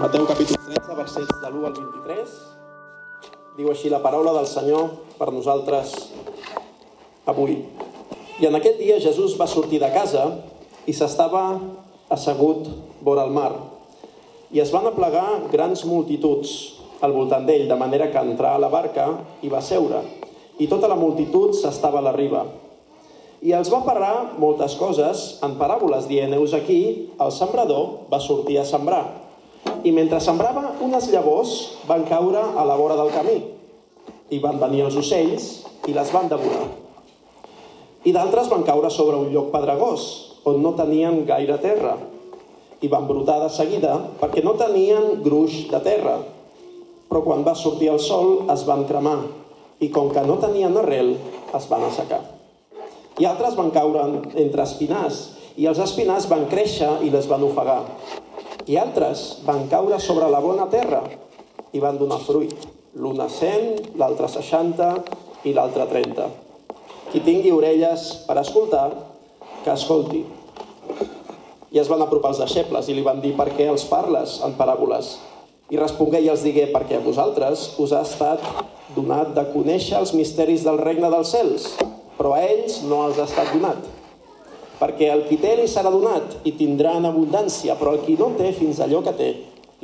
Mateu capítol 13, versets de l'1 al 23. Diu així la paraula del Senyor per nosaltres avui. I en aquell dia Jesús va sortir de casa i s'estava assegut vora el mar. I es van aplegar grans multituds al voltant d'ell, de manera que entrà a la barca i va seure. I tota la multitud s'estava a la riba. I els va parlar moltes coses en paràboles, dient, heus aquí, el sembrador va sortir a sembrar. I mentre sembrava, unes llavors van caure a la vora del camí. I van venir els ocells i les van devorar. I d'altres van caure sobre un lloc pedregós, on no tenien gaire terra. I van brotar de seguida perquè no tenien gruix de terra. Però quan va sortir el sol es van cremar i com que no tenien arrel, es van assecar. I altres van caure entre espinars, i els espinars van créixer i les van ofegar. I altres van caure sobre la bona terra i van donar fruit. L'una 100, l'altre 60 i l'altre 30. Qui tingui orelles per escoltar, que escolti. I es van apropar els deixebles i li van dir per què els parles en paràboles. I respongué i els digué perquè a vosaltres us ha estat donat de conèixer els misteris del regne dels cels, però a ells no els ha estat donat. Perquè el qui té li serà donat i tindrà en abundància, però el qui no té fins allò que té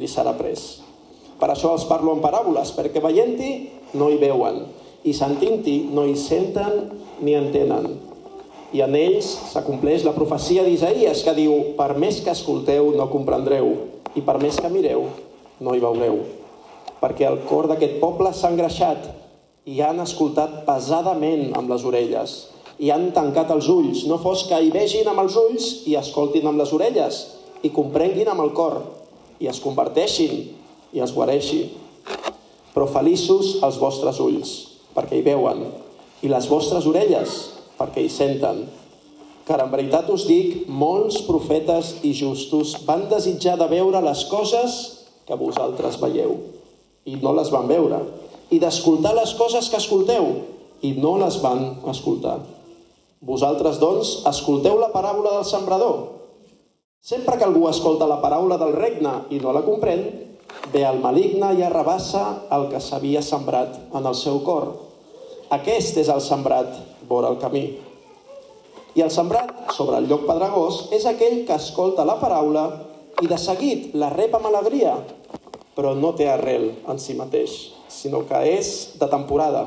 li serà pres. Per això els parlo en paràboles, perquè veient-hi no hi veuen, i sentint-hi no hi senten ni entenen. I en ells s'acompleix la profecia d'Isaïes que diu per més que escolteu no comprendreu i per més que mireu no hi veureu. Perquè el cor d'aquest poble s'ha engreixat i han escoltat pesadament amb les orelles i han tancat els ulls. No fos que hi vegin amb els ulls i escoltin amb les orelles i comprenguin amb el cor i es converteixin i es guareixi. Però feliços els vostres ulls, perquè hi veuen, i les vostres orelles, perquè hi senten. Car en veritat us dic, molts profetes i justos van desitjar de veure les coses que vosaltres veieu i no les van veure, i d'escoltar les coses que escolteu i no les van escoltar. Vosaltres, doncs, escolteu la paràbola del sembrador. Sempre que algú escolta la paraula del regne i no la comprèn, ve el maligne i arrabassa el que s'havia sembrat en el seu cor. Aquest és el sembrat vora el camí. I el sembrat sobre el lloc pedregós és aquell que escolta la paraula i de seguit la rep amb alegria, però no té arrel en si mateix, sinó que és de temporada.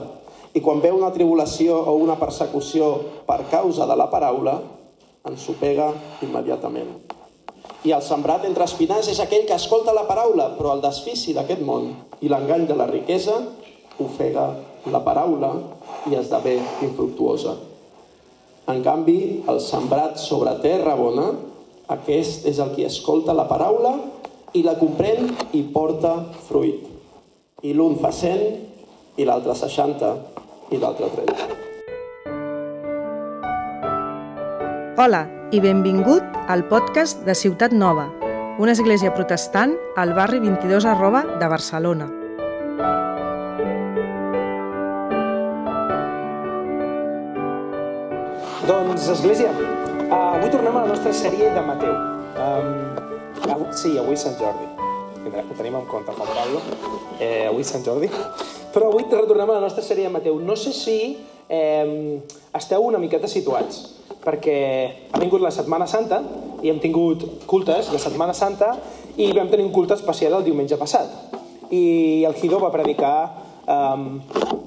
I quan ve una tribulació o una persecució per causa de la paraula, ens ho pega immediatament. I el sembrat entre espinars és aquell que escolta la paraula, però el desfici d'aquest món i l'engany de la riquesa ofega la paraula i esdevé infructuosa. En canvi, el sembrat sobre terra bona, aquest és el qui escolta la paraula i la comprèn i porta fruit. I l'un fa 100, i l'altre 60, i l'altre 30. Hola i benvingut al podcast de Ciutat Nova, una església protestant al barri 22 arroba de Barcelona. Doncs, Església, uh, avui tornem a la nostra sèrie de Mateu. Um, avui, sí, avui Sant Jordi. Ho tenim en compte, Juan Pablo. Eh, avui Sant Jordi. Però avui retornem a la nostra sèrie de Mateu. No sé si eh, esteu una miqueta situats, perquè ha vingut la Setmana Santa i hem tingut cultes de Setmana Santa i vam tenir un culte especial el diumenge passat. I el Guido va predicar um,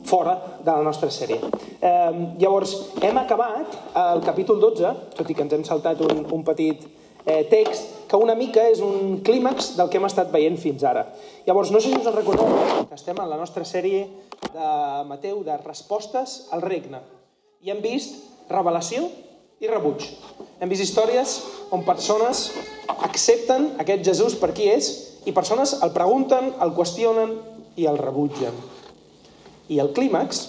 fora de la nostra sèrie. Um, llavors, hem acabat el capítol 12, tot i que ens hem saltat un, un petit eh, text, que una mica és un clímax del que hem estat veient fins ara. Llavors, no sé si us en recordeu que estem en la nostra sèrie de Mateu de respostes al regne. I hem vist revelació i rebuig. Hem vist històries on persones accepten aquest Jesús per qui és i persones el pregunten, el qüestionen i el rebutgen. I el clímax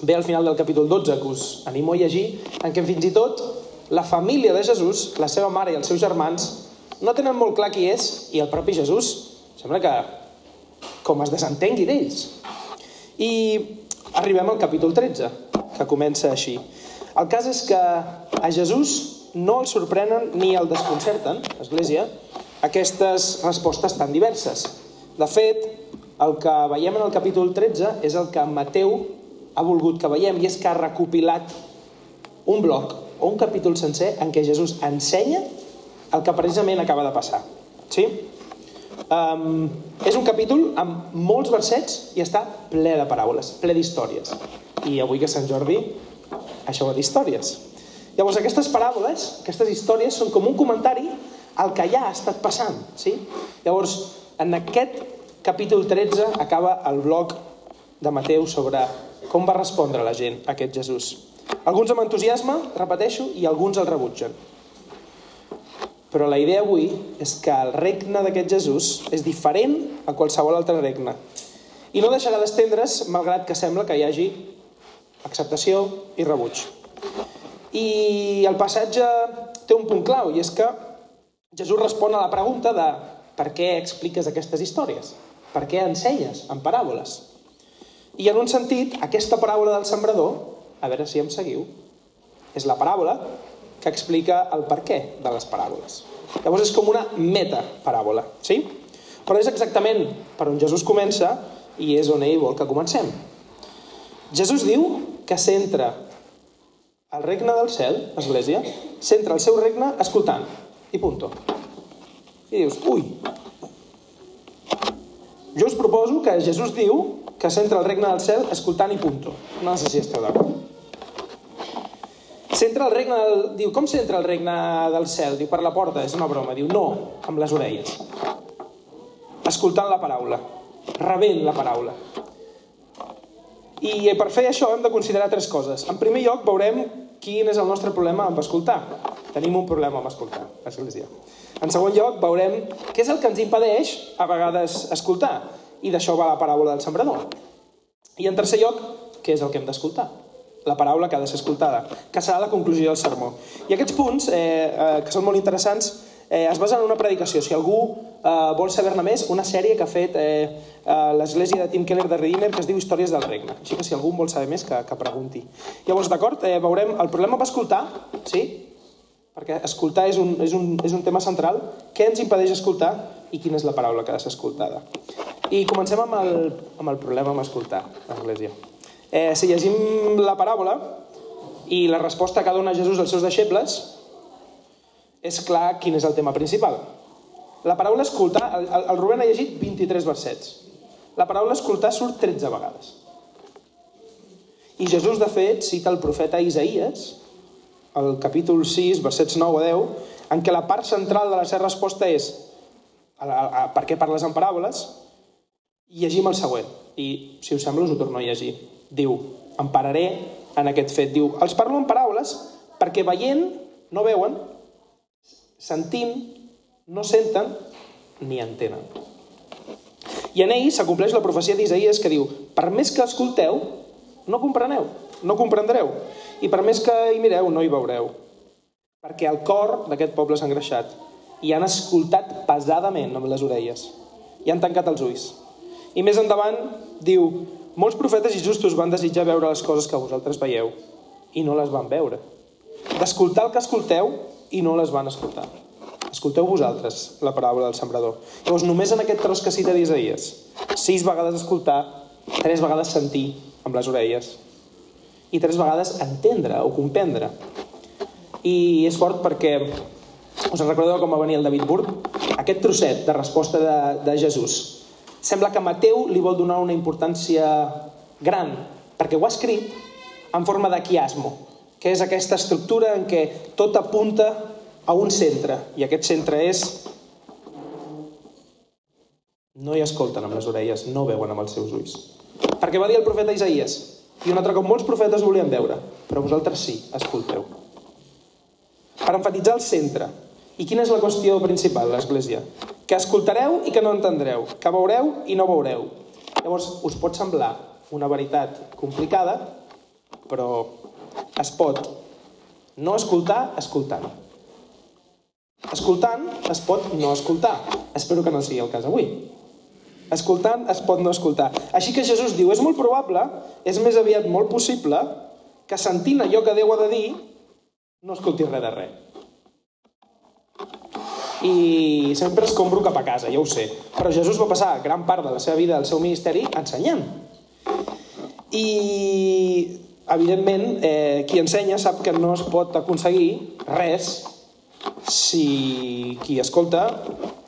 ve al final del capítol 12, que us animo a llegir, en què fins i tot la família de Jesús, la seva mare i els seus germans, no tenen molt clar qui és i el propi Jesús sembla que com es desentengui d'ells. I arribem al capítol 13, que comença així. El cas és que a Jesús no el sorprenen ni el desconcerten, Església, aquestes respostes tan diverses. De fet, el que veiem en el capítol 13 és el que Mateu ha volgut que veiem i és que ha recopilat un bloc o un capítol sencer en què Jesús ensenya el que precisament acaba de passar. Sí? Um, és un capítol amb molts versets i està ple de paraules, ple d'històries. I avui que Sant Jordi, això va d'històries. Llavors, aquestes paraules, aquestes històries, són com un comentari al que ja ha estat passant. Sí? Llavors, en aquest capítol 13 acaba el bloc de Mateu sobre com va respondre la gent a aquest Jesús. Alguns amb entusiasme, repeteixo, i alguns el rebutgen. Però la idea avui és que el regne d'aquest Jesús és diferent a qualsevol altre regne. I no deixarà d'estendre's, malgrat que sembla que hi hagi acceptació i rebuig. I el passatge té un punt clau, i és que Jesús respon a la pregunta de per què expliques aquestes històries? Per què ensenyes en paràboles? I en un sentit, aquesta paràbola del sembrador, a veure si em seguiu, és la paràbola que explica el per què de les paràboles. Llavors és com una metaparàbola, sí? Però és exactament per on Jesús comença i és on ell vol que comencem. Jesús diu que centra el regne del cel, Església, centra el seu regne escoltant. I punto. I dius, ui, jo us proposo que Jesús diu que centra el regne del cel escoltant i punto. No sé si esteu d'acord. S'entra el regne del... Diu, com s'entra el regne del cel? Diu, per la porta, és una broma. Diu, no, amb les orelles. Escoltant la paraula. Rebent la paraula. I per fer això hem de considerar tres coses. En primer lloc, veurem quin és el nostre problema amb escoltar. Tenim un problema amb escoltar, l'Església. En segon lloc, veurem què és el que ens impedeix a vegades escoltar. I d'això va la paraula del sembrador. I en tercer lloc, què és el que hem d'escoltar? La paraula que ha de ser escoltada, que serà la conclusió del sermó. I aquests punts, eh, eh, que són molt interessants, eh, es basen en una predicació. Si algú eh, vol saber-ne més, una sèrie que ha fet eh, eh, l'església de Tim Keller de Redeemer que es diu Històries del Regne. Així que si algú vol saber més, que, que pregunti. Llavors, d'acord, eh, veurem el problema amb escoltar, sí? Perquè escoltar és un, és, un, és un tema central. Què ens impedeix escoltar i quina és la paraula que ha de ser escoltada? I comencem amb el, amb el problema amb escoltar, l'Església. Eh, si llegim la paràbola i la resposta que dona Jesús als seus deixebles, és clar quin és el tema principal. La paraula escoltar, el, el Rubén ha llegit 23 versets. La paraula escoltar surt 13 vegades. I Jesús, de fet, cita el profeta Isaías, el capítol 6, versets 9 a 10, en què la part central de la seva resposta és a, a, a, per què parles en paràboles? I llegim el següent. I, si us sembla, us ho torno a llegir diu, em pararé en aquest fet. Diu, els parlo en paraules perquè veient no veuen, sentint no senten ni entenen. I en ell s'acompleix la profecia d'Isaïes que diu, per més que escolteu, no compreneu, no comprendreu, i per més que hi mireu, no hi veureu. Perquè el cor d'aquest poble s'ha engreixat i han escoltat pesadament amb les orelles i han tancat els ulls. I més endavant diu, molts profetes i justos van desitjar veure les coses que vosaltres veieu i no les van veure. D'escoltar el que escolteu i no les van escoltar. Escolteu vosaltres la paraula del sembrador. Llavors, només en aquest tros que cita d'Isaïes, sis vegades escoltar, tres vegades sentir amb les orelles i tres vegades entendre o comprendre. I és fort perquè us recordeu com va venir el David Burg? Aquest trosset de resposta de, de Jesús sembla que Mateu li vol donar una importància gran, perquè ho ha escrit en forma de quiasmo, que és aquesta estructura en què tot apunta a un centre, i aquest centre és no hi escolten amb les orelles, no veuen amb els seus ulls. Perquè va dir el profeta Isaías, i un altre cop molts profetes volien veure, però vosaltres sí, escolteu. Per enfatitzar el centre. I quina és la qüestió principal, l'Església? Que escoltareu i que no entendreu, que veureu i no veureu. Llavors, us pot semblar una veritat complicada, però es pot no escoltar escoltant. Escoltant es pot no escoltar. Espero que no sigui el cas avui. Escoltant es pot no escoltar. Així que Jesús diu, és molt probable, és més aviat molt possible, que sentint allò que Déu ha de dir, no escolti res de res. I sempre escombro cap a casa, ja ho sé. Però Jesús va passar gran part de la seva vida, del seu ministeri, ensenyant. I, evidentment, eh, qui ensenya sap que no es pot aconseguir res si qui escolta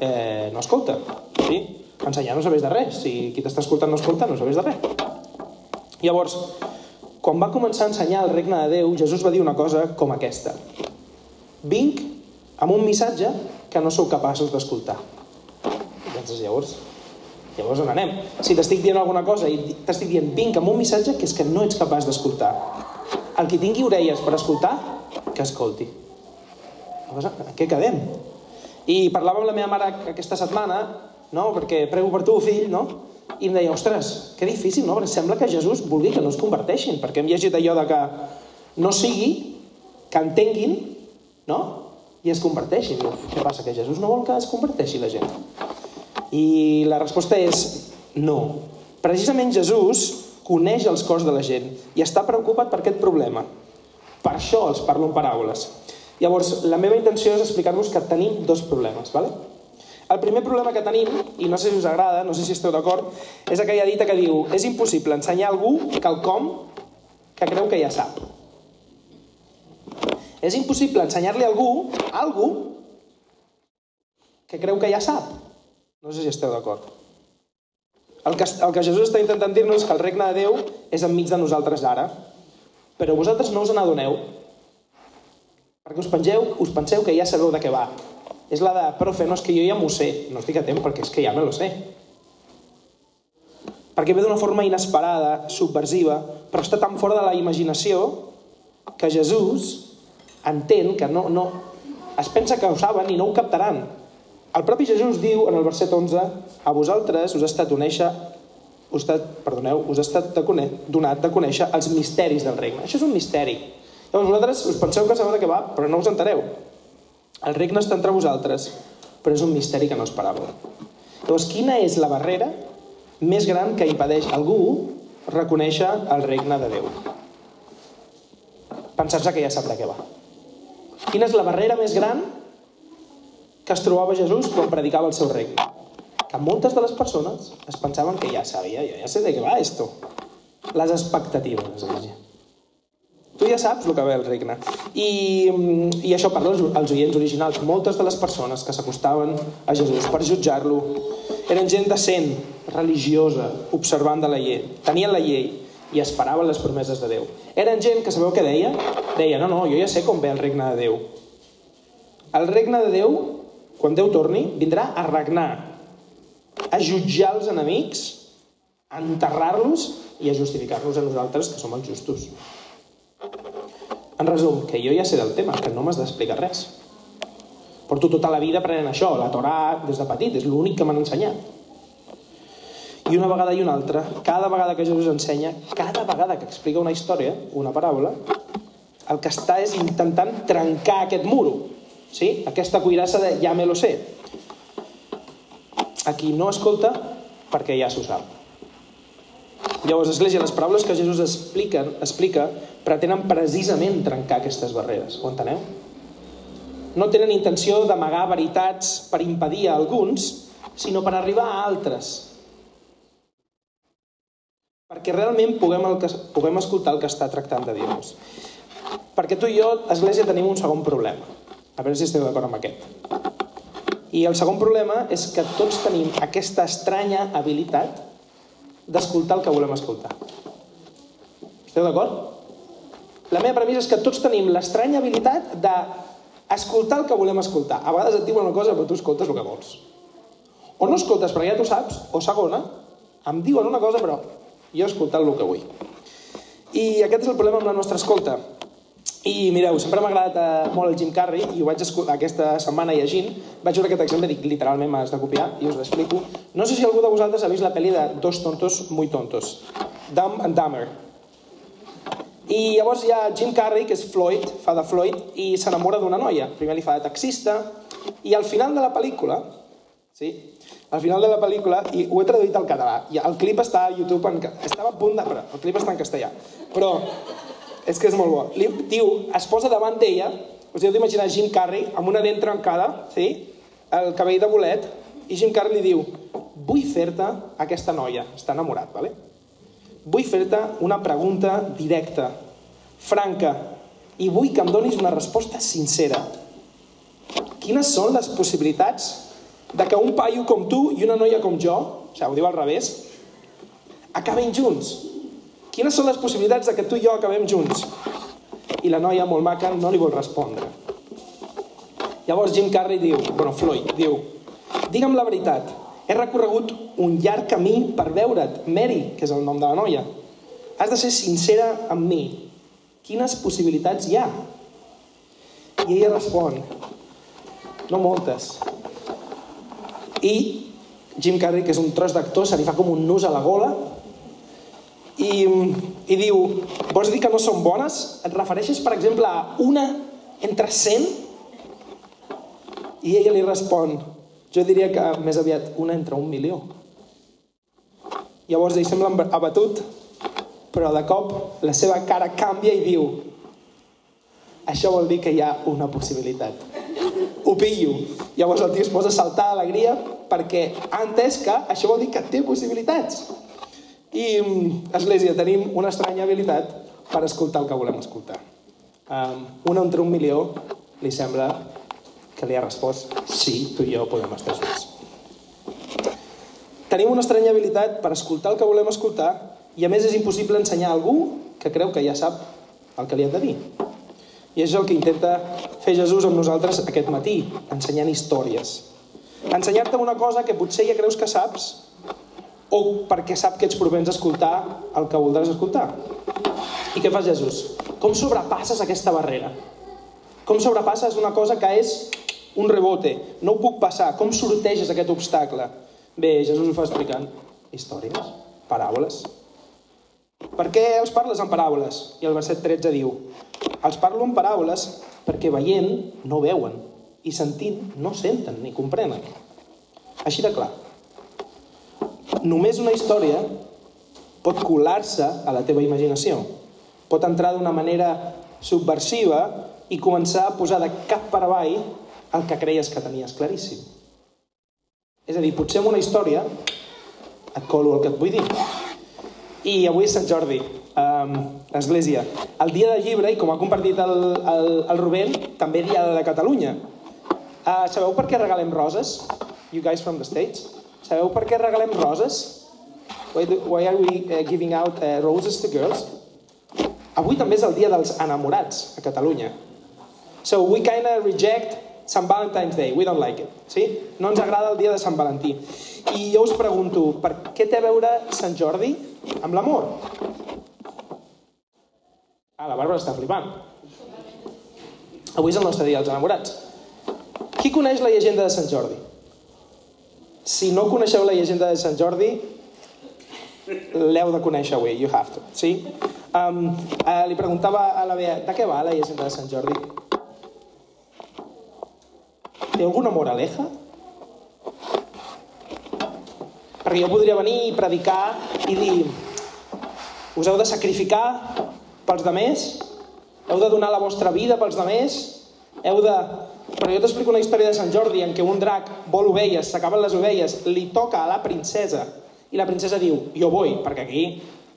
eh, no escolta. Sí? Ensenyar no sabés de res. Si qui t'està escoltant no escolta, no sabés de res. Llavors, quan va començar a ensenyar el regne de Déu, Jesús va dir una cosa com aquesta. Vinc amb un missatge que no sou capaços d'escoltar. Llavors, llavors, llavors on anem? Si t'estic dient alguna cosa i t'estic dient vinc amb un missatge que és que no ets capaç d'escoltar. El que tingui orelles per escoltar, que escolti. En què quedem? I parlava amb la meva mare aquesta setmana, no? perquè prego per tu, fill, no? i em deia, ostres, que difícil, no? Perquè sembla que Jesús vulgui que no es converteixin, perquè hem llegit allò de que no sigui, que entenguin, no? I es converteixin. Què passa, que Jesús no vol que es converteixi la gent? I la resposta és no. Precisament Jesús coneix els cors de la gent i està preocupat per aquest problema. Per això els parlo en paraules. Llavors, la meva intenció és explicar-vos que tenim dos problemes, ¿vale? El primer problema que tenim, i no sé si us agrada, no sé si esteu d'acord, és aquella dita que diu és impossible ensenyar a algú quelcom que creu que ja sap. És impossible ensenyar-li a algú, algú, que creu que ja sap. No sé si esteu d'acord. El que, el que Jesús està intentant dir-nos és que el regne de Déu és enmig de nosaltres ara, però vosaltres no us n'adoneu, perquè us, pengeu, us penseu que ja sabeu de què va, és la de, profe, no, és que jo ja m'ho sé. No estic a temps perquè és que ja me lo sé. Perquè ve d'una forma inesperada, subversiva, però està tan fora de la imaginació que Jesús entén que no, no, es pensa que ho saben i no ho captaran. El propi Jesús diu en el verset 11 a vosaltres us ha estat conèixer us ha, perdoneu, us ha estat de conè, donat de conèixer els misteris del regne. Això és un misteri. Llavors vosaltres us penseu que sabeu de què va, però no us entereu. El regne està entre vosaltres, però és un misteri que no esperàveu. Llavors, quina és la barrera més gran que impedeix algú reconèixer el regne de Déu? Pensar-se que ja sap de què va. Quina és la barrera més gran que es trobava Jesús quan predicava el seu regne? Que moltes de les persones es pensaven que ja sabia, ja, ja sé de què va esto. Les expectatives, església. Tu ja saps el que ve el regne. I, i això parla als oients originals. Moltes de les persones que s'acostaven a Jesús per jutjar-lo eren gent decent, religiosa, observant de la llei. Tenien la llei i esperaven les promeses de Déu. Eren gent que sabeu què deia? Deia, no, no, jo ja sé com ve el regne de Déu. El regne de Déu, quan Déu torni, vindrà a regnar, a jutjar els enemics, a enterrar-los i a justificar-nos a nosaltres, que som els justos. En resum, que jo ja sé del tema, que no m'has d'explicar res. Porto tota la vida aprenent això, la Torà des de petit, és l'únic que m'han ensenyat. I una vegada i una altra, cada vegada que Jesús ensenya, cada vegada que explica una història, una paràbola, el que està és intentant trencar aquest muro, sí? aquesta cuirassa de ja me lo sé. A qui no escolta, perquè ja s'ho sap. Llavors, Església, les paraules que Jesús explica, explica pretenen precisament trencar aquestes barreres. Ho enteneu? No tenen intenció d'amagar veritats per impedir a alguns, sinó per arribar a altres. Perquè realment puguem, el que, puguem escoltar el que està tractant de dir-nos. Perquè tu i jo, Església, tenim un segon problema. A veure si esteu d'acord amb aquest. I el segon problema és que tots tenim aquesta estranya habilitat d'escoltar el que volem escoltar. Esteu d'acord? La meva premissa és que tots tenim l'estranya habilitat d'escoltar el que volem escoltar. A vegades et diuen una cosa, però tu escoltes el que vols. O no escoltes perquè ja tu saps, o segona, em diuen una cosa, però jo he escoltat el que vull. I aquest és el problema amb la nostra escolta. I mireu, sempre m'ha agradat eh, molt el Jim Carrey i ho vaig aquesta setmana llegint. Vaig veure aquest exemple dic, literalment m'has de copiar i us l'explico. No sé si algú de vosaltres ha vist la pel·li de Dos tontos muy tontos. Dumb and Dumber. I llavors hi ha Jim Carrey, que és Floyd, fa de Floyd, i s'enamora d'una noia. Primer li fa de taxista, i al final de la pel·lícula, sí, al final de la pel·lícula, i ho he traduït al català, i el clip està a YouTube, en, estava a punt de... Però el clip està en castellà, però és que és molt bo. Li diu, es posa davant d'ella, us heu d'imaginar Jim Carrey amb una dent trencada, sí? el cabell de bolet, i Jim Carrey li diu, vull fer-te aquesta noia, està enamorat, vale? Vull fer-te una pregunta directa, franca, i vull que em donis una resposta sincera. Quines són les possibilitats de que un paio com tu i una noia com jo, o sigui, ho diu al revés, acabin junts? Quines són les possibilitats de que tu i jo acabem junts? I la noia, molt maca, no li vol respondre. Llavors Jim Carrey diu, bueno, Floyd, diu, digue'm la veritat, he recorregut un llarg camí per veure't, Mary, que és el nom de la noia. Has de ser sincera amb mi. Quines possibilitats hi ha? I ella respon, no moltes. I Jim Carrey, que és un tros d'actor, se li fa com un nus a la gola i, i diu, vols dir que no són bones? Et refereixes, per exemple, a una entre 100? I ella li respon, jo diria que més aviat una entre un milió. Llavors ell sembla abatut, però de cop la seva cara canvia i diu, això vol dir que hi ha una possibilitat. Ho pillo. Llavors el tio es posa a saltar d'alegria perquè ha entès que això vol dir que té possibilitats. I, mm, Església, tenim una estranya habilitat per escoltar el que volem escoltar. Um, una entre un milió li sembla que li ha respost sí, tu i jo podem estar junts. Tenim una estranya habilitat per escoltar el que volem escoltar i a més és impossible ensenyar a algú que creu que ja sap el que li hem de dir. I és el que intenta fer Jesús amb nosaltres aquest matí, ensenyant històries. Ensenyar-te una cosa que potser ja creus que saps, o perquè sap que ets propens a escoltar el que voldràs escoltar. I què fa Jesús? Com sobrepasses aquesta barrera? Com sobrepasses una cosa que és un rebote? No ho puc passar. Com sorteges aquest obstacle? Bé, Jesús ho fa explicant històries, paràboles. Per què els parles en paràboles? I el verset 13 diu Els parlo en paràboles perquè veient no veuen i sentint no senten ni comprenen. Així de clar només una història pot colar-se a la teva imaginació. Pot entrar d'una manera subversiva i començar a posar de cap per avall el que creies que tenies claríssim. És a dir, potser amb una història et colo el que et vull dir. I avui és Sant Jordi, um, l'Església. El dia del llibre, i com ha compartit el, el, el Rubén, també dia de Catalunya. Uh, sabeu per què regalem roses? You guys from the States? Sabeu per què regalem roses? Why, do, why are we uh, giving out uh, roses to girls? Avui també és el dia dels enamorats a Catalunya. So we kind of reject Sant Valentine's Day. We don't like it. Sí? No ens agrada el dia de Sant Valentí. I jo us pregunto, per què té a veure Sant Jordi amb l'amor? Ah, la Bàrbara està flipant. Avui és el nostre dia dels enamorats. Qui coneix la llegenda de Sant Jordi? Si no coneixeu la llegenda de Sant Jordi, l'heu de conèixer avui, you have to. Sí? Um, uh, li preguntava a la Bea, de què va la llegenda de Sant Jordi? Té alguna moraleja? Perquè jo podria venir i predicar i dir us heu de sacrificar pels demés? Heu de donar la vostra vida pels demés? Heu de però jo t'explico una història de Sant Jordi en què un drac vol ovelles, s'acaben les ovelles, li toca a la princesa i la princesa diu, jo vull, perquè aquí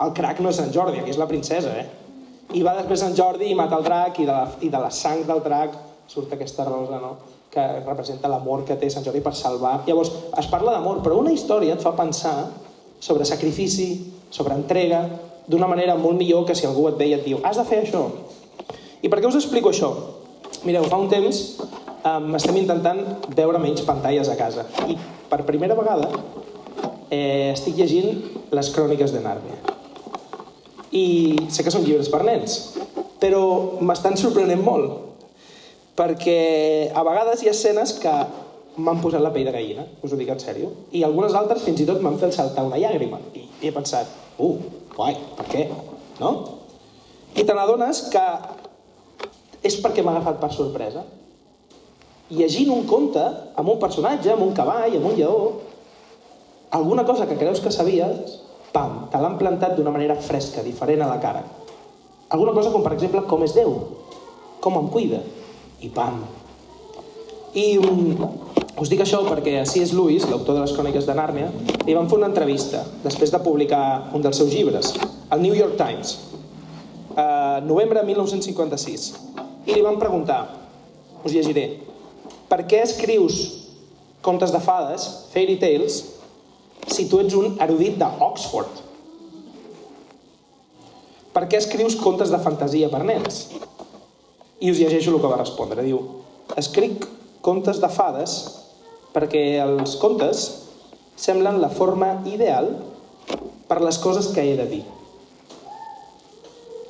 el crac no és Sant Jordi, aquí és la princesa, eh? I va després Sant Jordi i mata el drac i de la, i de la sang del drac surt aquesta rosa, no? Que representa l'amor que té Sant Jordi per salvar. Llavors, es parla d'amor, però una història et fa pensar sobre sacrifici, sobre entrega, d'una manera molt millor que si algú et ve i et diu has de fer això. I per què us explico això? Mireu, fa un temps um, estem intentant veure menys pantalles a casa. I per primera vegada eh, estic llegint les cròniques de Nàrnia. I sé que són llibres per nens, però m'estan sorprenent molt, perquè a vegades hi ha escenes que m'han posat la pell de gallina, us ho dic en sèrio, i algunes altres fins i tot m'han fet saltar una llàgrima. I, i he pensat, uh, guai, per què? No? I te n'adones que és perquè m'ha agafat per sorpresa. Llegint un conte amb un personatge, amb un cavall, amb un lleó, alguna cosa que creus que sabies, pam, te l'han plantat d'una manera fresca, diferent a la cara. Alguna cosa com, per exemple, com és Déu, com em cuida, i pam. I um, us dic això perquè C.S. Lewis, l'autor de les cròniques de Nàrnia, li van fer una entrevista després de publicar un dels seus llibres, al New York Times, eh, novembre de 1956. I li van preguntar, us llegiré, per què escrius contes de fades, fairy tales, si tu ets un erudit d'Oxford? Per què escrius contes de fantasia per nens? I us llegeixo el que va respondre. Diu, escric contes de fades perquè els contes semblen la forma ideal per les coses que he de dir.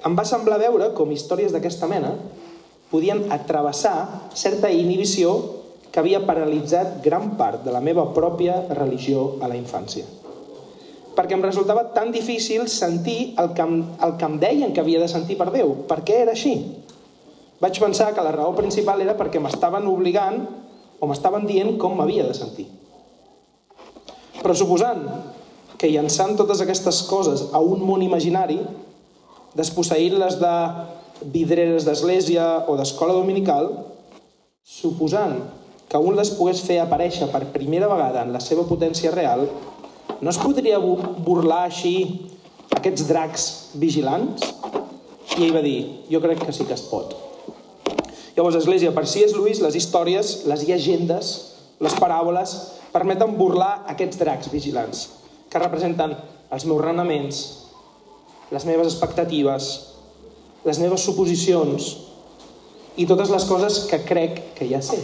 Em va semblar veure com històries d'aquesta mena podien atravessar certa inhibició que havia paralitzat gran part de la meva pròpia religió a la infància. Perquè em resultava tan difícil sentir el que, em, el que em deien que havia de sentir per Déu. Per què era així? Vaig pensar que la raó principal era perquè m'estaven obligant o m'estaven dient com m'havia de sentir. Però suposant que llançant totes aquestes coses a un món imaginari, desposseint-les de vidreres d'església o d'escola dominical, suposant que un les pogués fer aparèixer per primera vegada en la seva potència real, no es podria burlar així aquests dracs vigilants? I ell va dir, jo crec que sí que es pot. Llavors, Església, per si és Lluís, les històries, les llegendes, les paràboles, permeten burlar aquests dracs vigilants, que representen els meus renaments, les meves expectatives, les meves suposicions i totes les coses que crec que ja sé.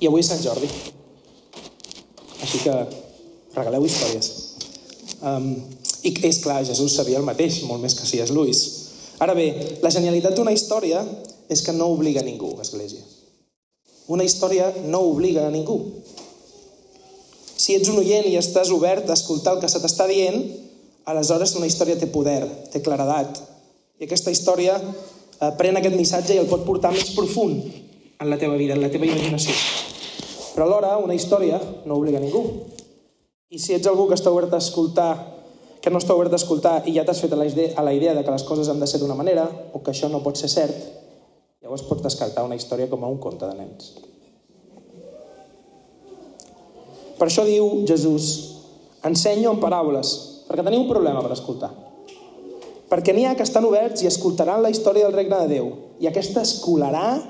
I avui és Sant Jordi. Així que regaleu històries. Um, I és clar, Jesús sabia el mateix, molt més que si és Lluís. Ara bé, la genialitat d'una història és que no obliga ningú, Església. Una història no obliga a ningú. Si ets un oient i estàs obert a escoltar el que se t'està dient, aleshores una història té poder, té claredat. I aquesta història eh, pren aquest missatge i el pot portar més profund en la teva vida, en la teva imaginació. Però alhora, una història no obliga a ningú. I si ets algú que està obert a escoltar, que no està obert a escoltar i ja t'has fet a la, idea, a la idea de que les coses han de ser d'una manera o que això no pot ser cert, llavors pots descartar una història com a un conte de nens. Per això diu Jesús, ensenyo en paraules, perquè teniu un problema per escoltar. Perquè n'hi ha que estan oberts i escoltaran la història del regne de Déu, i aquesta es colarà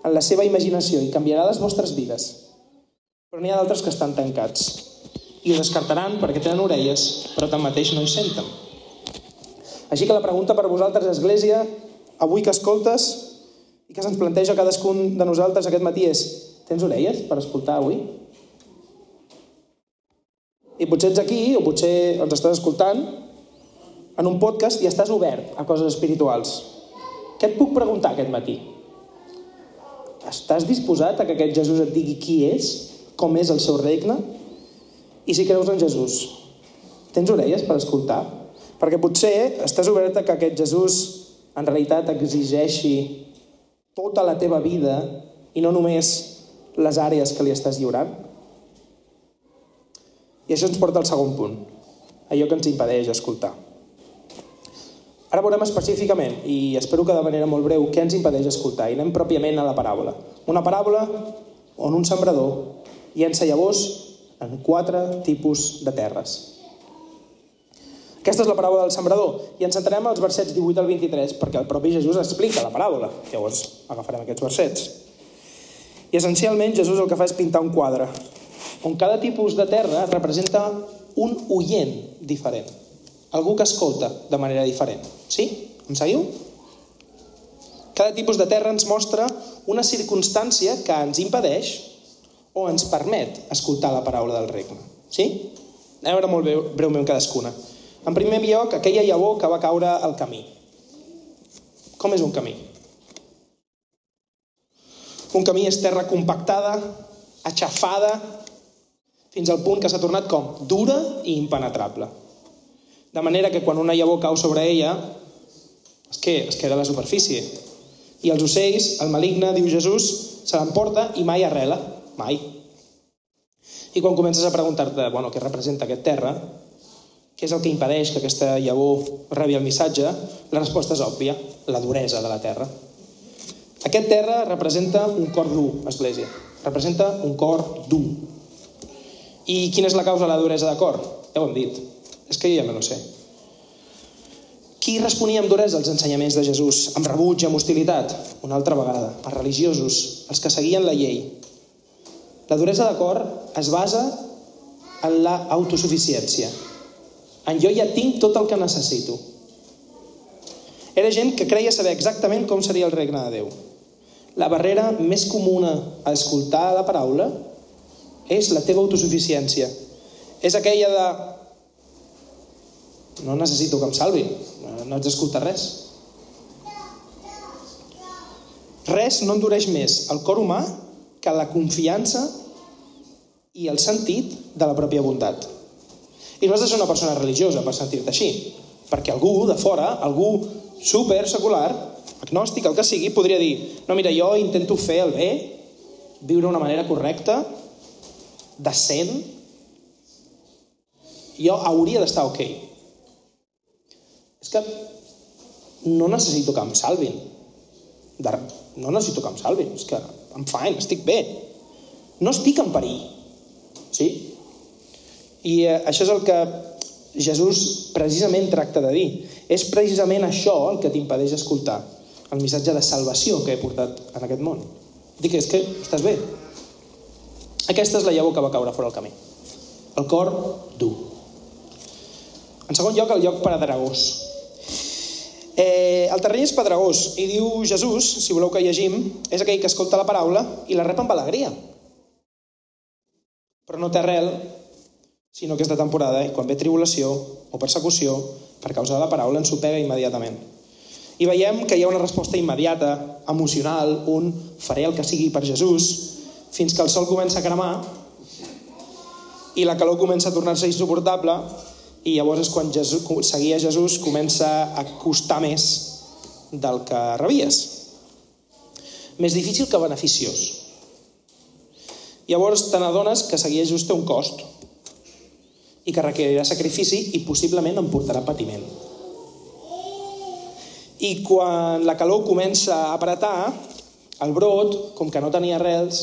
en la seva imaginació i canviarà les vostres vides. Però n'hi ha d'altres que estan tancats i ho descartaran perquè tenen orelles, però tanmateix no hi senten. Així que la pregunta per vosaltres, Església, avui que escoltes i que se'ns planteja cadascun de nosaltres aquest matí és tens orelles per escoltar avui? I potser ets aquí, o potser ens estàs escoltant, en un podcast i estàs obert a coses espirituals. Què et puc preguntar aquest matí? Estàs disposat a que aquest Jesús et digui qui és, com és el seu regne? I si creus en Jesús, tens orelles per escoltar? Perquè potser estàs obert a que aquest Jesús en realitat exigeixi tota la teva vida i no només les àrees que li estàs lliurant? I això ens porta al segon punt, allò que ens impedeix escoltar. Ara veurem específicament, i espero que de manera molt breu, què ens impedeix escoltar. I anem pròpiament a la paràbola. Una paràbola on un sembrador llença llavors en quatre tipus de terres. Aquesta és la paràbola del sembrador, i ens centrarem als versets 18 al 23, perquè el propi Jesús explica la paràbola. Llavors agafarem aquests versets. I essencialment Jesús el que fa és pintar un quadre, on cada tipus de terra representa un oient diferent. Algú que escolta de manera diferent. Sí? Em seguiu? Cada tipus de terra ens mostra una circumstància que ens impedeix o ens permet escoltar la paraula del regne. Sí? A veure molt breu, breument cadascuna. En primer lloc, aquella llavor que va caure al camí. Com és un camí? Un camí és terra compactada, aixafada, fins al punt que s'ha tornat com? Dura i impenetrable. De manera que quan una llavor cau sobre ella, es, que, es queda a la superfície. I els ocells, el maligne, diu Jesús, se l'emporta i mai arrela. Mai. I quan comences a preguntar-te, bueno, què representa aquest terra, què és el que impedeix que aquesta llavor rebi el missatge, la resposta és òbvia, la duresa de la terra. Aquest terra representa un cor dur, Església. representa un cor dur. I quina és la causa de la duresa de cor? Ja ho hem dit. És que jo ja me lo sé. Qui responia amb duresa als ensenyaments de Jesús? Amb rebuig, amb hostilitat? Una altra vegada. Els religiosos, els que seguien la llei. La duresa de cor es basa en la autosuficiència. En jo ja tinc tot el que necessito. Era gent que creia saber exactament com seria el regne de Déu. La barrera més comuna a escoltar la paraula és la teva autosuficiència. És aquella de no necessito que em salvi, no haig d'escoltar res. Res no endureix més el cor humà que la confiança i el sentit de la pròpia bondat. I no has de ser una persona religiosa per sentir-te així, perquè algú de fora, algú super secular, agnòstic, el que sigui, podria dir no, mira, jo intento fer el bé, viure d'una manera correcta, decent, jo hauria d'estar ok. És que no necessito que em salvin. No necessito que em salvin, és que I'm fine, estic bé. No estic en perill. Sí? I eh, això és el que Jesús precisament tracta de dir. És precisament això el que t'impedeix escoltar el missatge de salvació que he portat en aquest món. Dic, és que estàs bé. Aquesta és la llavor que va caure fora del camí. El cor dur. En segon lloc, el lloc pedregós. Eh, el terreny és pedregós i diu Jesús, si voleu que llegim, és aquell que escolta la paraula i la rep amb alegria. Però no té arrel, sinó que és de temporada i quan ve tribulació o persecució, per causa de la paraula, ens ho immediatament. I veiem que hi ha una resposta immediata, emocional, un faré el que sigui per Jesús, fins que el sol comença a cremar i la calor comença a tornar-se insuportable i llavors és quan Jesús, seguir a Jesús comença a costar més del que rebies. Més difícil que beneficiós. Llavors te n'adones que seguir a Jesús té un cost i que requerirà sacrifici i possiblement em portarà patiment. I quan la calor comença a apretar, el brot, com que no tenia arrels,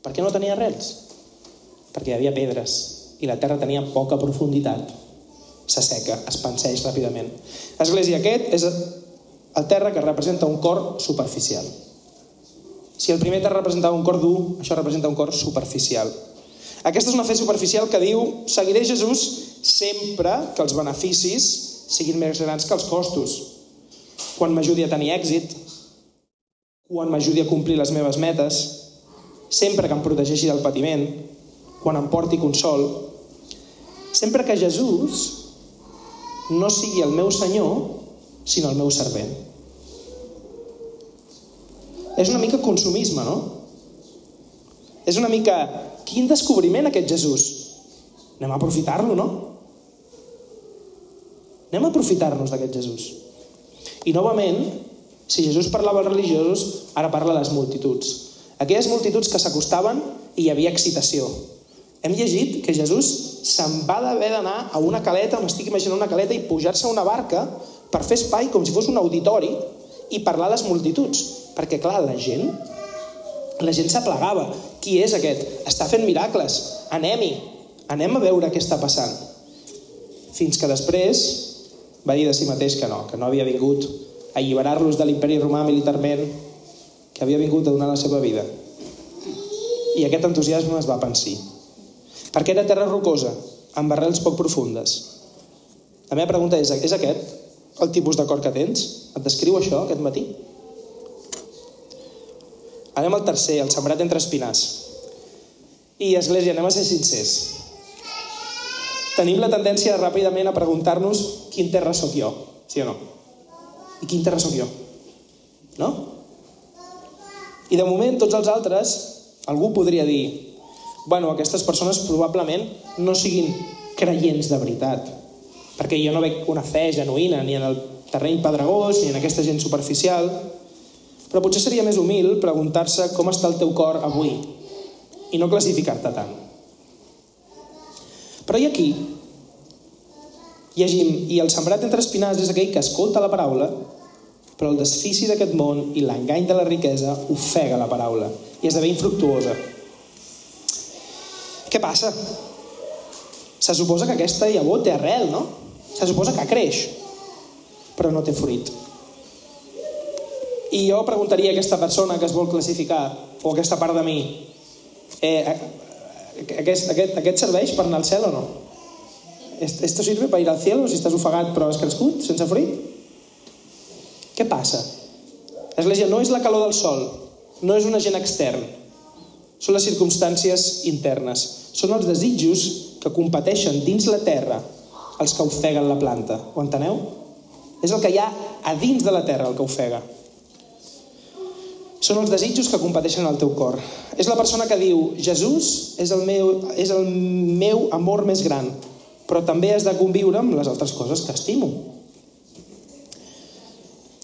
per què no tenia arrels? Perquè hi havia pedres i la terra tenia poca profunditat s'asseca, es penseix ràpidament. Església, aquest és el terra que representa un cor superficial. Si el primer terra representava un cor dur, això representa un cor superficial. Aquesta és una fe superficial que diu seguiré Jesús sempre que els beneficis siguin més grans que els costos. Quan m'ajudi a tenir èxit, quan m'ajudi a complir les meves metes, sempre que em protegeixi del patiment, quan em porti consol, sempre que Jesús no sigui el meu senyor, sinó el meu servent. És una mica consumisme, no? És una mica... Quin descobriment aquest Jesús? Anem a aprofitar-lo, no? Anem a aprofitar-nos d'aquest Jesús. I novament, si Jesús parlava als religiosos, ara parla a les multituds. Aquelles multituds que s'acostaven i hi havia excitació. Hem llegit que Jesús se'n va d'haver d'anar a una caleta, m'estic imaginant una caleta, i pujar-se a una barca per fer espai com si fos un auditori i parlar a les multituds. Perquè, clar, la gent, la gent s'aplegava. Qui és aquest? Està fent miracles. Anem-hi. Anem a veure què està passant. Fins que després va dir de si mateix que no, que no havia vingut a alliberar-los de l'imperi romà militarment, que havia vingut a donar la seva vida. I aquest entusiasme es va pensir perquè era terra rocosa, amb arrels poc profundes. La meva pregunta és, és aquest el tipus d'acord que tens? Et descriu això aquest matí? Anem al tercer, el sembrat entre espinars. I, Església, anem a ser sincers. Tenim la tendència ràpidament a preguntar-nos quin terra sóc jo, sí o no? I quin terra sóc jo? No? I de moment, tots els altres, algú podria dir bueno, aquestes persones probablement no siguin creients de veritat, perquè jo no veig una fe genuïna ni en el terreny pedregós ni en aquesta gent superficial, però potser seria més humil preguntar-se com està el teu cor avui i no classificar-te tant. Però i aquí llegim, i el sembrat entre espinars és aquell que escolta la paraula, però el desfici d'aquest món i l'engany de la riquesa ofega la paraula. I esdevé infructuosa. Què passa? Se suposa que aquesta llavor té arrel, no? Se suposa que creix, però no té fruit. I jo preguntaria a aquesta persona que es vol classificar, o aquesta part de mi, eh, aquest, aquest, aquest serveix per anar al cel o no? ¿Esto sirve para ir al cielo si estàs ofegat però has crescut sense fruit? Què passa? L'església no és la calor del sol, no és un agent extern, són les circumstàncies internes, són els desitjos que competeixen dins la terra els que ofeguen la planta. Ho enteneu? És el que hi ha a dins de la terra el que ofega. Són els desitjos que competeixen al teu cor. És la persona que diu, Jesús és el meu, és el meu amor més gran, però també has de conviure amb les altres coses que estimo.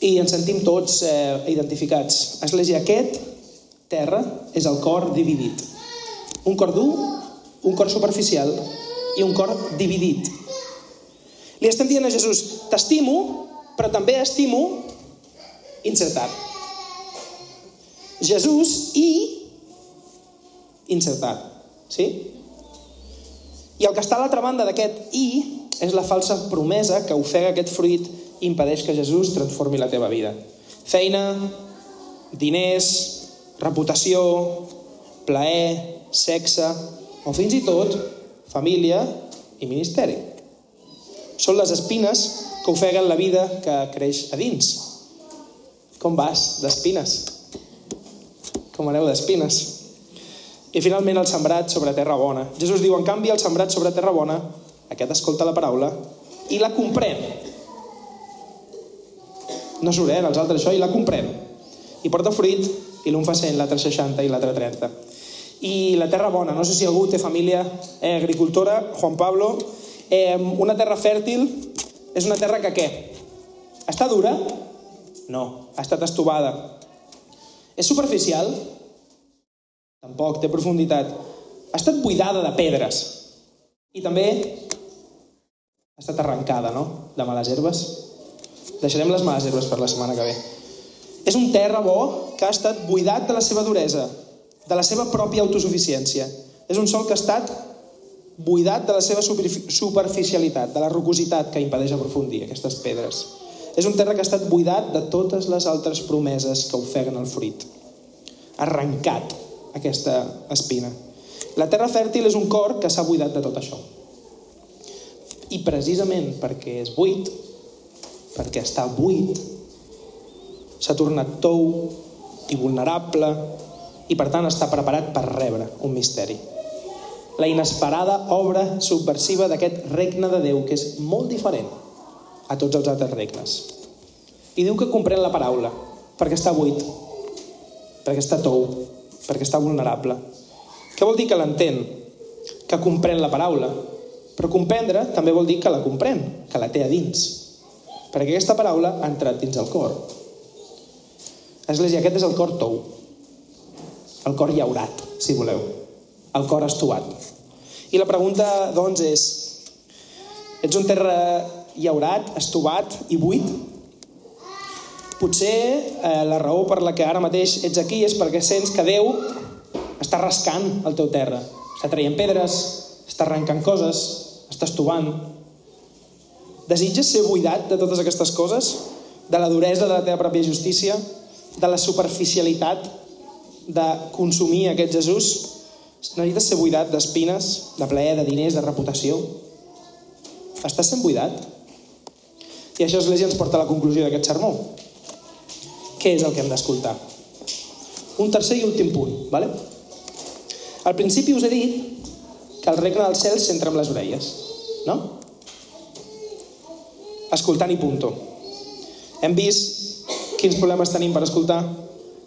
I ens sentim tots eh, identificats. Església, aquest terra és el cor dividit. Un cor dur, un cor superficial i un cor dividit. Li estem dient a Jesús, t'estimo, però també estimo insertat. Jesús i insertat. Sí? I el que està a l'altra banda d'aquest i és la falsa promesa que ofega aquest fruit i impedeix que Jesús transformi la teva vida. Feina, diners, reputació, plaer, sexe o fins i tot família i ministeri. Són les espines que ofeguen la vida que creix a dins. Com vas d'espines? Com aneu d'espines? I finalment el sembrat sobre terra bona. Jesús diu, en canvi, el sembrat sobre terra bona, aquest escolta la paraula i la comprèn. No s'orena els altres això, i la comprèn. I porta fruit, i l'un fa 100, l'altre 60 i l'altre 30. I la terra bona, no sé si algú té família eh, agricultora, Juan Pablo, eh, una terra fèrtil és una terra que què? Està dura? No, ha estat estovada. És superficial? Tampoc, té profunditat. Ha estat buidada de pedres. I també ha estat arrencada, no?, de males herbes. Deixarem les males herbes per la setmana que ve. És un terra bo que ha estat buidat de la seva duresa, de la seva pròpia autosuficiència. És un sol que ha estat buidat de la seva superficialitat, de la rocositat que impedeix aprofundir aquestes pedres. És un terra que ha estat buidat de totes les altres promeses que ofeguen el fruit. Arrencat aquesta espina. La terra fèrtil és un cor que s'ha buidat de tot això. I precisament perquè és buit, perquè està buit, s'ha tornat tou i vulnerable i per tant està preparat per rebre un misteri. La inesperada obra subversiva d'aquest regne de Déu que és molt diferent a tots els altres regnes. I diu que comprèn la paraula perquè està buit, perquè està tou, perquè està vulnerable. Què vol dir que l'entén? Que comprèn la paraula. Però comprendre també vol dir que la comprèn, que la té a dins. Perquè aquesta paraula ha entrat dins el cor. Església, aquest és el cor tou. El cor llaurat, si voleu. El cor estovat. I la pregunta, doncs, és... Ets un terra llaurat, estovat i buit? Potser eh, la raó per la que ara mateix ets aquí és perquè sents que Déu està rascant el teu terra. Està traient pedres, està arrencant coses, està estovant. Desitges ser buidat de totes aquestes coses? De la duresa de la teva pròpia justícia? De la superficialitat de consumir aquest Jesús? Necessites ser buidat d'espines, de plaer, de diners, de reputació? Estàs sent buidat? I això, Església, ens porta a la conclusió d'aquest sermó què és el que hem d'escoltar. Un tercer i últim punt, ¿vale? Al principi us he dit que el regne del cel s'entra amb les orelles, no? Escoltant i punto. Hem vist quins problemes tenim per escoltar,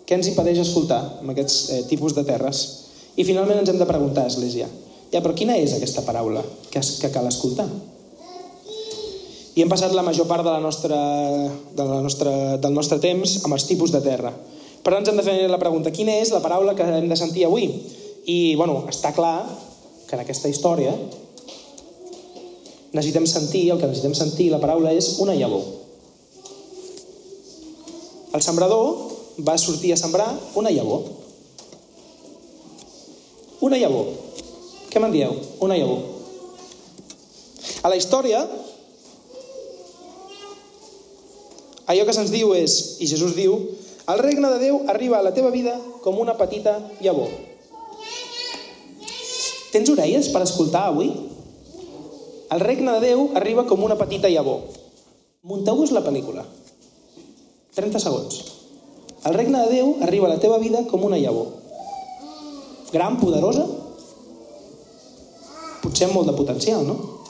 què ens impedeix escoltar amb aquests eh, tipus de terres. I finalment ens hem de preguntar, Església, ja, però quina és aquesta paraula que, que cal escoltar? I hem passat la major part de la nostra, de la nostra, del nostre temps amb els tipus de terra. Per tant, ens hem de fer la pregunta, quina és la paraula que hem de sentir avui? I, bueno, està clar que en aquesta història necessitem sentir, el que necessitem sentir, la paraula és una llavor. El sembrador va sortir a sembrar una llavor. Una llavor. Què me'n dieu? Una llavor. A la història, allò que se'ns diu és, i Jesús diu, el regne de Déu arriba a la teva vida com una petita llavor. Tens orelles per escoltar avui? El regne de Déu arriba com una petita llavor. Munteu-vos la pel·lícula. 30 segons. El regne de Déu arriba a la teva vida com una llavor. Gran, poderosa, potser molt de potencial, no?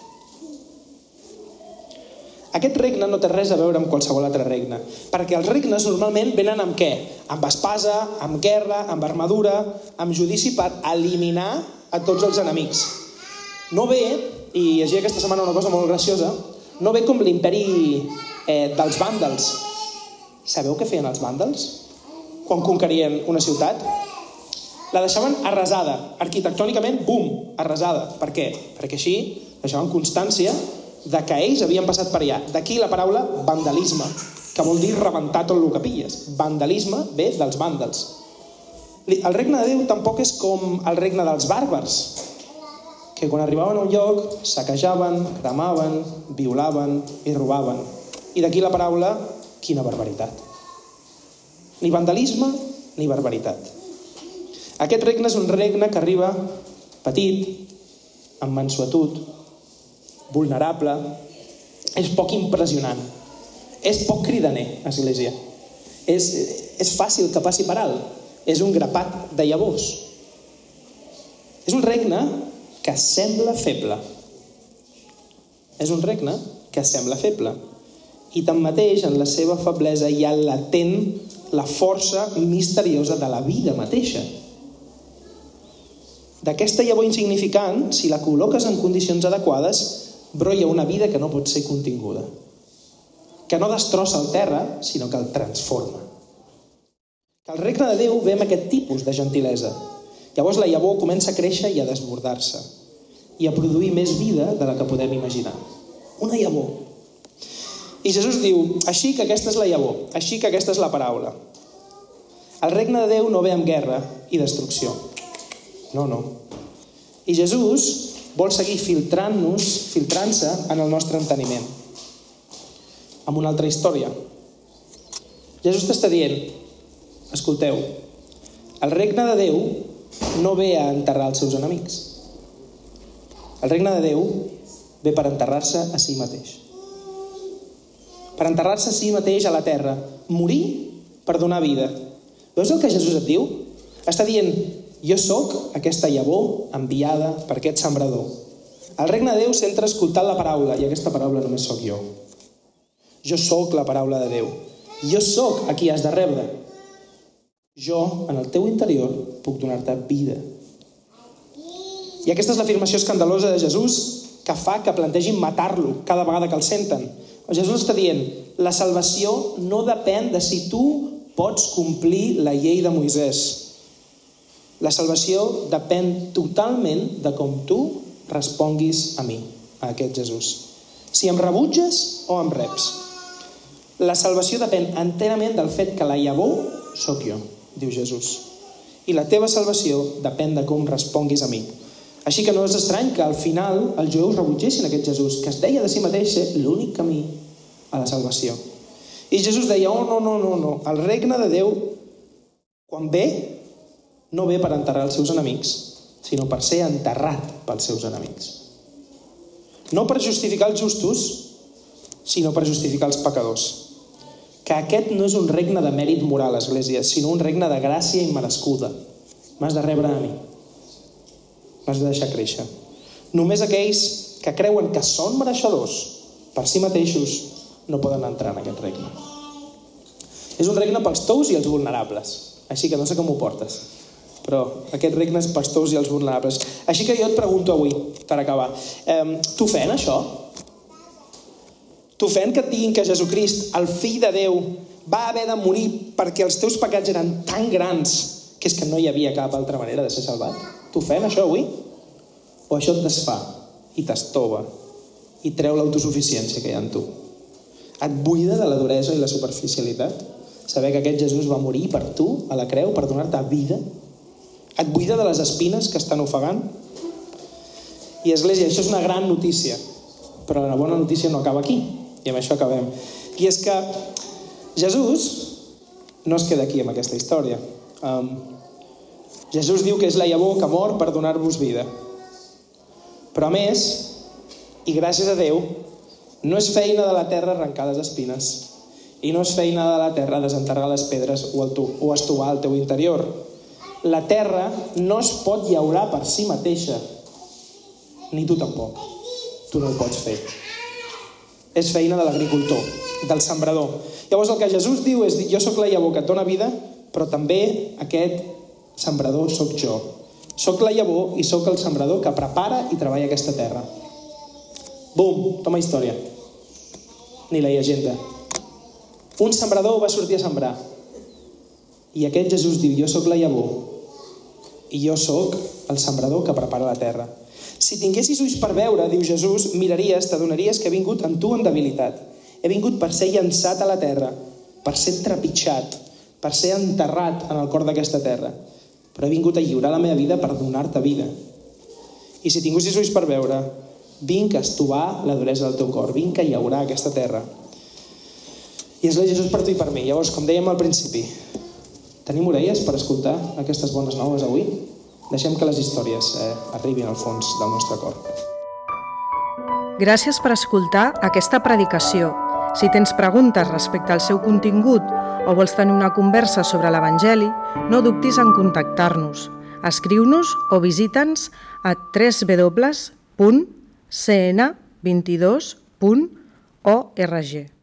Aquest regne no té res a veure amb qualsevol altre regne, perquè els regnes normalment venen amb què? Amb espasa, amb guerra, amb armadura, amb judici per eliminar a tots els enemics. No ve, i llegia aquesta setmana una cosa molt graciosa, no ve com l'imperi eh, dels vàndals. Sabeu què feien els vàndals? Quan conquerien una ciutat? La deixaven arrasada, arquitectònicament, bum, arrasada. Per què? Perquè així deixaven constància de que ells havien passat per allà. D'aquí la paraula vandalisme, que vol dir rebentar tot el que pilles. Vandalisme ve dels vàndals. El regne de Déu tampoc és com el regne dels bàrbars, que quan arribaven a un lloc saquejaven, cremaven, violaven i robaven. I d'aquí la paraula, quina barbaritat. Ni vandalisme ni barbaritat. Aquest regne és un regne que arriba petit, amb mansuetud, vulnerable, és poc impressionant, és poc cridaner, Església. És, és fàcil que passi per alt, és un grapat de llavors. És un regne que sembla feble. És un regne que sembla feble. I tanmateix, en la seva feblesa hi ha latent la força misteriosa de la vida mateixa. D'aquesta llavor insignificant, si la col·loques en condicions adequades, brolla una vida que no pot ser continguda, que no destrossa el terra, sinó que el transforma. Que el regne de Déu ve amb aquest tipus de gentilesa. Llavors la llavor comença a créixer i a desbordar-se i a produir més vida de la que podem imaginar. Una llavor. I Jesús diu, així que aquesta és la llavor, així que aquesta és la paraula. El regne de Déu no ve amb guerra i destrucció. No, no. I Jesús vol seguir filtrant-nos, filtrant-se en el nostre enteniment. Amb una altra història. Jesús t'està dient, escolteu, el regne de Déu no ve a enterrar els seus enemics. El regne de Déu ve per enterrar-se a si mateix. Per enterrar-se a si mateix a la terra. Morir per donar vida. Veus el que Jesús et diu? Està dient, jo sóc aquesta llavor enviada per aquest sembrador. El regne de Déu s'entra escoltant la paraula, i aquesta paraula només sóc jo. Jo sóc la paraula de Déu. Jo sóc a qui has de rebre. Jo, en el teu interior, puc donar-te vida. I aquesta és l'afirmació escandalosa de Jesús que fa que plantegin matar-lo cada vegada que el senten. Jesús està dient, la salvació no depèn de si tu pots complir la llei de Moisès. La salvació depèn totalment de com tu responguis a mi, a aquest Jesús. Si em rebutges o em reps. La salvació depèn enterament del fet que la llavor sóc jo, diu Jesús. I la teva salvació depèn de com responguis a mi. Així que no és estrany que al final els jueus rebutgessin aquest Jesús, que es deia de si mateix ser l'únic camí a la salvació. I Jesús deia, oh, no, no, no, no, el regne de Déu, quan ve, no ve per enterrar els seus enemics, sinó per ser enterrat pels seus enemics. No per justificar els justos, sinó per justificar els pecadors. Que aquest no és un regne de mèrit moral, Església, sinó un regne de gràcia immerescuda. M'has de rebre a mi. M'has de deixar créixer. Només aquells que creuen que són mereixedors per si mateixos no poden entrar en aquest regne. És un regne pels tous i els vulnerables. Així que no sé com ho portes però aquest regne és pels tous i els vulnerables. Així que jo et pregunto avui, per acabar, eh, t'ofèn això? T'ofèn que et diguin que Jesucrist, el fill de Déu, va haver de morir perquè els teus pecats eren tan grans que és que no hi havia cap altra manera de ser salvat? T'ofèn això avui? O això et desfà i t'estova i treu l'autosuficiència que hi ha en tu? Et buida de la duresa i la superficialitat? Saber que aquest Jesús va morir per tu a la creu per donar-te vida Et buida de les espines que estan ofegant? I Església, això és una gran notícia, però la bona notícia no acaba aquí, i amb això acabem. I és que Jesús no es queda aquí amb aquesta història. Um, Jesús diu que és la llavor que mor per donar-vos vida. Però a més, i gràcies a Déu, no és feina de la terra arrencar les espines i no és feina de la terra desenterrar les pedres o, el tu, o estovar el teu interior. La terra no es pot llaurar per si mateixa, ni tu tampoc. Tu no ho pots fer. És feina de l'agricultor, del sembrador. Llavors el que Jesús diu és, jo sóc la llavor que et dona vida, però també aquest sembrador sóc jo. Sóc la llavor i sóc el sembrador que prepara i treballa aquesta terra. Bum, toma història. Ni la llegenda. Un sembrador va sortir a sembrar. I aquest Jesús diu, jo sóc la llavor i jo sóc el sembrador que prepara la terra. Si tinguessis ulls per veure, diu Jesús, miraries, t'adonaries que he vingut amb tu en debilitat. He vingut per ser llançat a la terra, per ser trepitjat, per ser enterrat en el cor d'aquesta terra. Però he vingut a lliurar la meva vida per donar-te vida. I si tinguessis ulls per veure, vinc a estovar la duresa del teu cor, vinc a llaurar aquesta terra. I és la Jesús per tu i per mi. Llavors, com dèiem al principi, tenim orelles per escoltar aquestes bones noves avui? Deixem que les històries eh, arribin al fons del nostre cor. Gràcies per escoltar aquesta predicació. Si tens preguntes respecte al seu contingut o vols tenir una conversa sobre l'Evangeli, no dubtis en contactar-nos. Escriu-nos o visita'ns a www.cn22.org.